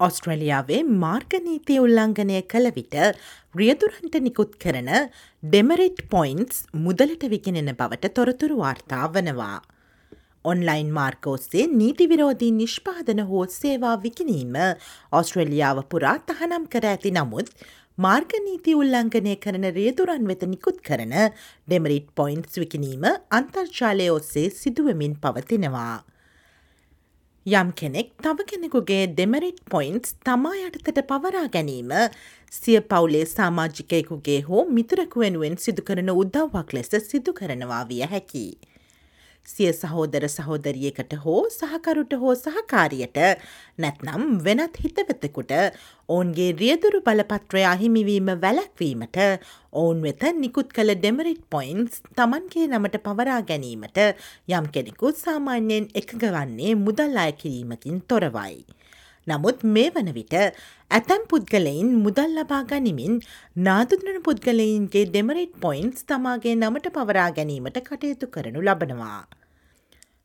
ඔස්ට්‍රලියාවේ මාර්ගනීතිය උල්ලංඝනය කළ විට රියදුරන්ට නිකුත් කරන ඩෙමරිට් පොයින්ස් මුදලට විගෙනෙන බවට තොරතුරු වාර්තා වනවා. ඔන්ලයින් මාර්කෝස්සේ නීතිවිරෝධී නිෂ්පාදන හෝ සේවා විකිනීම ඔස්ට්‍රලියාව පුරා තහනම් කර ඇති නමුත් මාර්ගනීති උල්ලංඝනය කරන රියදුරන් වෙත නිකුත් කරන ඩෙමරිට් පොයින්ට්ස් විකිනීම අන්තර්ශාලය ඔස්සේ සිදුවමින් පවතිනවා. යම් කෙනෙක් තව කෙනෙකුගේ දෙමරිට් පොයින්ට්ස් තමා යටතට පවරා ගැනීම සිය පවුලේ සාමාජිකයකුගේ හෝ මිතුරකු වෙනුවෙන් සිදුකරන උද්දව්වක් ලෙස සිදු කරනවා විය හැකි. සිය සහෝදර සහෝදරියකට හෝ සහකරුට හෝ සහකාරියට නැත්නම් වෙනත් හිතවතකුට ඔවුන්ගේ රියදුරු බලපත්‍රය අහිමිවීම වැලැක්වීමට ඔවුන් වෙත නිකුත් කළ ඩෙමරිට් පොයින්ස් තමන්ගේ නමට පවරා ගැනීමට යම් කෙනෙකු සාමාන්‍යයෙන් එකගවන්නේ මුදල් අය කිරීමකින් තොරවයි. නමුත් මේ වන විට ඇතැම් පුද්ගලයින් මුදල් ලබා ගනිමින් නාදුදන පුද්ගලයින්ගේ ඩෙමරිට් පොයින්ස් තමාගේ නමට පවරා ගැනීමට කටයුතු කරනු ලබනවා.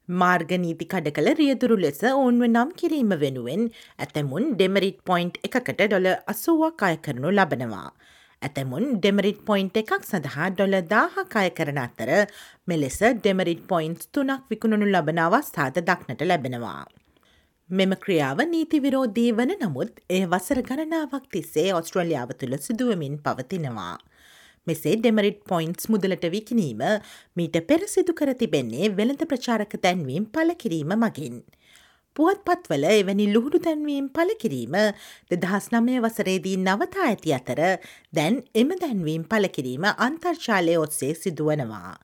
මාර්ගනීති කඩ කළ රියදුරු ලෙස ඔවුන්ව නම් කිරීම වෙනුවෙන් ඇතැමුන් ඩෙමරිට් පොයින්ට් එකකට ඩොල අසුවක් අය කරනු ලබනවා. ඇතැමුන් ඩෙමරිට් පොයින්ට් එකක් සඳහා ඩොල දාහක් අය කරන අතර මෙලෙස ඩෙමරිට් පොයින්ට්ස් තුනක් විකුණනු ලබන අවස්ථාද දක්නට ලැබෙනවා. මෙම ක්‍රියාව නීති විරෝධී වන නමුත් ඒ වසර ගණනාවක් තිස්සේ ඔස්ට්‍රලියාව තුළ සිදුවමින් පවතිනවා. මෙසේ ඩෙමරිට් පොයින්ට්ස් මුදලට විකිනීම මීට පෙර සිදු කර තිබෙන්නේ වෙළඳ ප්‍රචාරක තැන්වීම් පලකිරීම මගින්. පුවත් පත්වල එවැනි ලුහුඩු තැන්වීම් පලකිරීම දෙදහස් නමය වසරේදී නවතා ඇති අතර දැන් එම දැන්වීම් පලකිරීම අන්තර්ශාලය ඔස්සේ සිදුවනවා.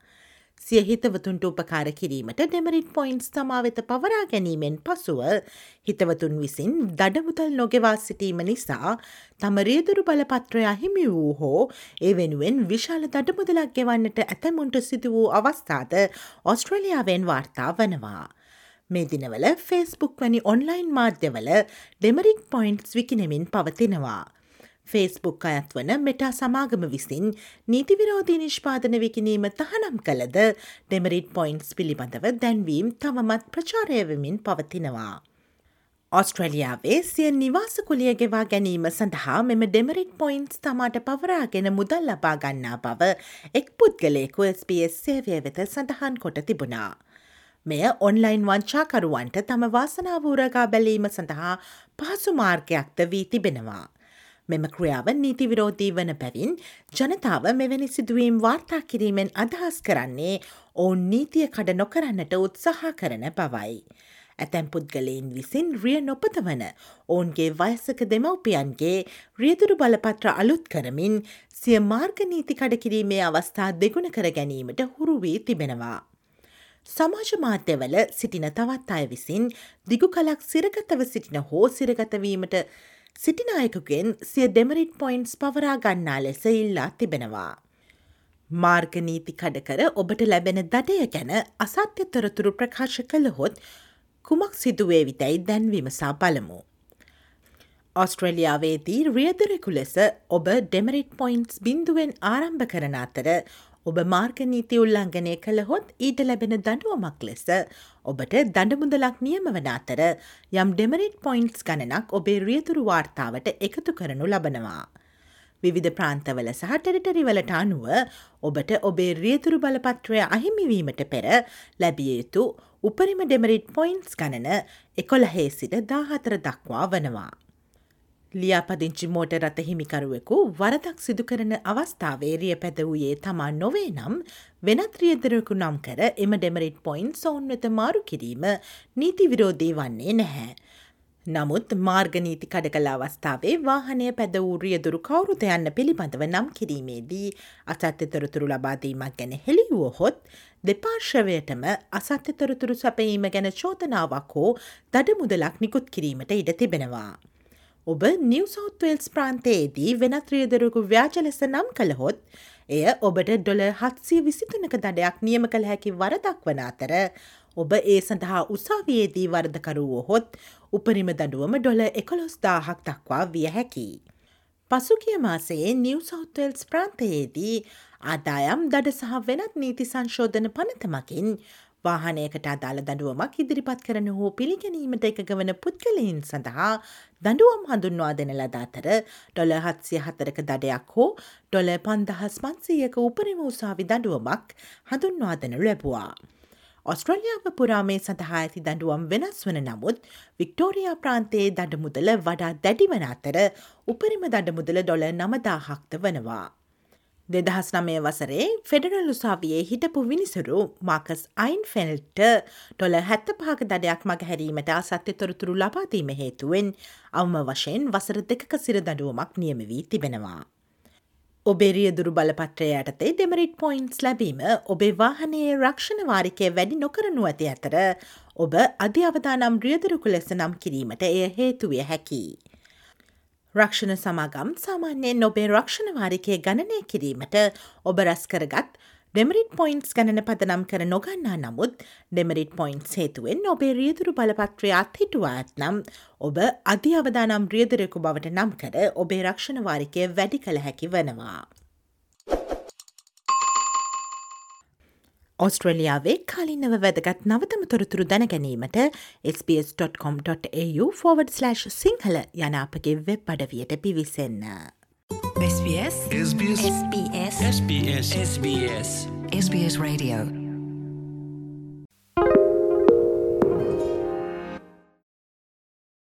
සිය හිතවතුන්ට උපකාර කිරීමට ඩෙමරිට් පොයින්ස් තමා වෙත පවරා ගැනීමෙන් පසුව හිතවතුන් විසින් දඩමුතල් නොගෙවා සිටීම නිසා තම රියදුරු බලපත්‍රය අහිමි වූ හෝ ඒ වෙනුවෙන් විශාල දඩමුදලක් ගෙවන්නට ඇතැමුන්ට සිදු වූ අවස්ථාද ඔස්ට්‍රලියාවෙන් වාර්තා වනවා. මේ දිනවල ෆේස්බුක් වැනි ඔන්ලයින් මාධ්‍යවල ඩෙමරික් පොයින්ට්ස් විකිනෙමින් පවතිනවා. ෆේස්බුක් අයත් වන මෙටා සමාගම විසින් නීතිවිරෝධී නිෂ්පාදන විකිනීම තහනම් කළද ඩෙමරිට් පොයින්ට්ස් පිළිබඳව දැන්වීම් තවමත් ප්‍රචාරයවමින් පවතිනවා. ඔස්ට්‍රලියාවේ සිය නිවාස කුලිය ගෙවා ගැනීම සඳහා මෙම ඩෙමරිට් පොයින්ට්ස් තමාට පවරාගෙන මුදල් ලබා ගන්නා බව එක් පුද්ගලයෙකු SBS සේවය වෙත සඳහන් කොට තිබුණා. මෙය ඔන්ලයින් වංචාකරුවන්ට තම වාසනාවූරගා බැලීම සඳහා පහසු මාර්ගයක්ද වී තිබෙනවා. මෙම ක්‍රියාව නීති විරෝධී වන පැවින් ජනතාව මෙවැනි සිදුවීම් වාර්තා කිරීමෙන් අදහස් කරන්නේ ඔවුන් නීතිය කඩ නොකරන්නට උත්සාහ කරන බවයි. ඇතැම් පුද්ගලයින් විසින් රිය නොපතවන ඔවුන්ගේ වයසක දෙමව්පියන්ගේ රියදුරු බලපත්‍ර අලුත් කරමින් සිය මාර්ගනීති කඩකිරීමේ අවස්ථා දෙගුණ කර ගැනීමට හුරුවී තිබෙනවා. සමාජ මාධ්‍යවල සිටින තවත් අය විසින් දිගු කලක් සිරගතව සිටින හෝ සිරගතවීමට සිටිනායකුගෙන් සිය ඩෙමරිට් පොයින්ට්ස් පවරා ගන්නා ලෙස ඉල්ලා තිබෙනවා. මාර්ගනීති කඩකර ඔබට ලැබෙන දඩය ගැන අසත්‍ය තොරතුරු ප්‍රකාශ කළහොත් කුමක් සිදුවේ විතැයි දැන්විමසා බලමු. ඔස්ට්‍රලියාවේදී රියදරෙකු ලෙස ඔබ ඩෙමරිට් පොයින්ට්ස් බිඳුවෙන් ආරම්භ කරන අතර ඔබ මාර්ගනීති උල්ලංඝනය කළහොත් ඊට ලැබෙන දඩුවමක් ලෙස ඔබට දඩමුදලක් නියම වන අතර යම් ඩෙමරිට් පොයින්ට්ස් ගණනක් ඔබේ රියතුරු වාර්තාවට එකතු කරනු ලබනවා. විවිධ ප්‍රාන්තවල සහ ටෙරිටරිවලට අනුව ඔබට ඔබේ රියතුරු බලපත්‍රය අහිමිවීමට පෙර ලැබිය යුතු උපරිම ඩෙමරිට් පොයින්ට්ස් ගණන එකොළහේ සිට දාහතර දක්වා වනවා. ලියාපදිංචි මෝට රත හිමිකරුවෙකු වරදක් සිදු කරන අවස්ථාවේරිය පැද වූයේ තමා නොවේ නම් වෙනත් රියදරකු නම් කර එම ඩෙමරිට් පොයින්් සෞන් වෙත මාරු කිරීම නීති විරෝධී වන්නේ නැහැ. නමුත් මාර්ගනීති කඩ කළ අවස්ථාවේ වාහනය පැද වූ රියදුරු කවුරුත යන්න පිළිබඳව නම් කිරීමේදී අසත්‍ය තොරතුරු ලබාදීමක් ගැන හෙළිවුවහොත් දෙපාර්ශවයටම අසත්‍ය තොරතුරු සැපීම ගැන චෝතනාවක් හෝ දඩ මුදලක් නිකුත් කිරීමට ඉඩ තිබෙනවා. ඔබ නිවසෞත්වල්ස් ප්‍රාන්තයේදී වෙනත් රියදරකු ව්‍යාජ ලෙස නම් කළහොත් එය ඔබට ඩොල හත්සිය විසිතුනක දඩයක් නියම කළ හැකි වරදක් වන අතර ඔබ ඒ සඳහා උසාවියේදී වර්ධකරුවෝ හොත් උපරිම දඩුවම ඩොල එකොළොස්දාහක් දක්වා විය හැකි. පසුගිය මාසයේ නිවසෞත්වල්ස් ප්‍රාන්තයේදී ආදායම් දඩ සහ වෙනත් නීති සංශෝධන පනතමකින් වාහනයකට අදාළ දඩුවමක් ඉදිරිපත් කරන හෝ පිළිගැනීමට එකග වන පුද්ගලයින් සඳහා දඩුවම් හඳුන්වා දෙන ලද අතර ඩොල හත්සිය හතරක දඩයක් හෝ ඩොල පන්දහස් පන්සීයක උපරිම උසාවි දඩුවමක් හඳුන්වා දෙනු ලැබවා. ඔස්ට්‍රලියාව පුරා මේ සඳහා ඇති දඩුවම් වෙනස් වන නමුත් වික්ටෝරයා ප්‍රාන්තයේ දඩමුදල වඩා දැඩිවන අතර උපරිම දඩමුදල ඩොල නමදාහක්ත වනවා. දෙදහස් නමය වසරේ ෆෙඩරල් උසාවියේ හිටපු විනිසුරු මාකස් අයින් ෆෙල්ට ටොල හැත්ත පාක දඩයක් මග හැරීමට අසත්‍ය තොරතුරු ලබාදීම හේතුවෙන් අවම වශයෙන් වසර දෙකක සිර දඩුවමක් නියම වී තිබෙනවා. ඔබේ රියදුරු බලපත්‍රය යටතේ ඩෙමරිට් පොයින්ස් ලැබීම ඔබේ වාහනයේ රක්ෂණ වාරිකය වැඩි නොකරනු ඇති අතර ඔබ අධ්‍ය අවදානම් රියදුරුකු ලෙස නම් කිරීමට එය හේතුවිය හැකි. රක්ෂණ සමාගම් සාමාන්‍යයෙන් ඔබේ රක්ෂණවාරිකය ගණනය කිරීමට ඔබ රැස් කරගත් ඩෙමරිට් පොයින්ස් ගණන පදනම් කර නොගන්නා නමුත් ඩෙමරිට් පොයින්ස් හේතුවෙන් ඔබේ රියදුරු බලපත්‍රය අත්හිටුවා ඇත්නම් ඔබ අධි අවදානම් රියදරෙකු බවට නම් කර ඔබේ රක්ෂණවාරිකය වැඩි කළ හැකි වනවා. ඔස්ට්‍රලියාවේ කාලින්නව වැදගත් නවතම තොරතුරු දැනගැනීමට SBS.com.au/ සිංහල යන අපගේ වෙබ් අඩවියට පිවිසන්න. SBS SBS SBS SBS SBS SBS Radio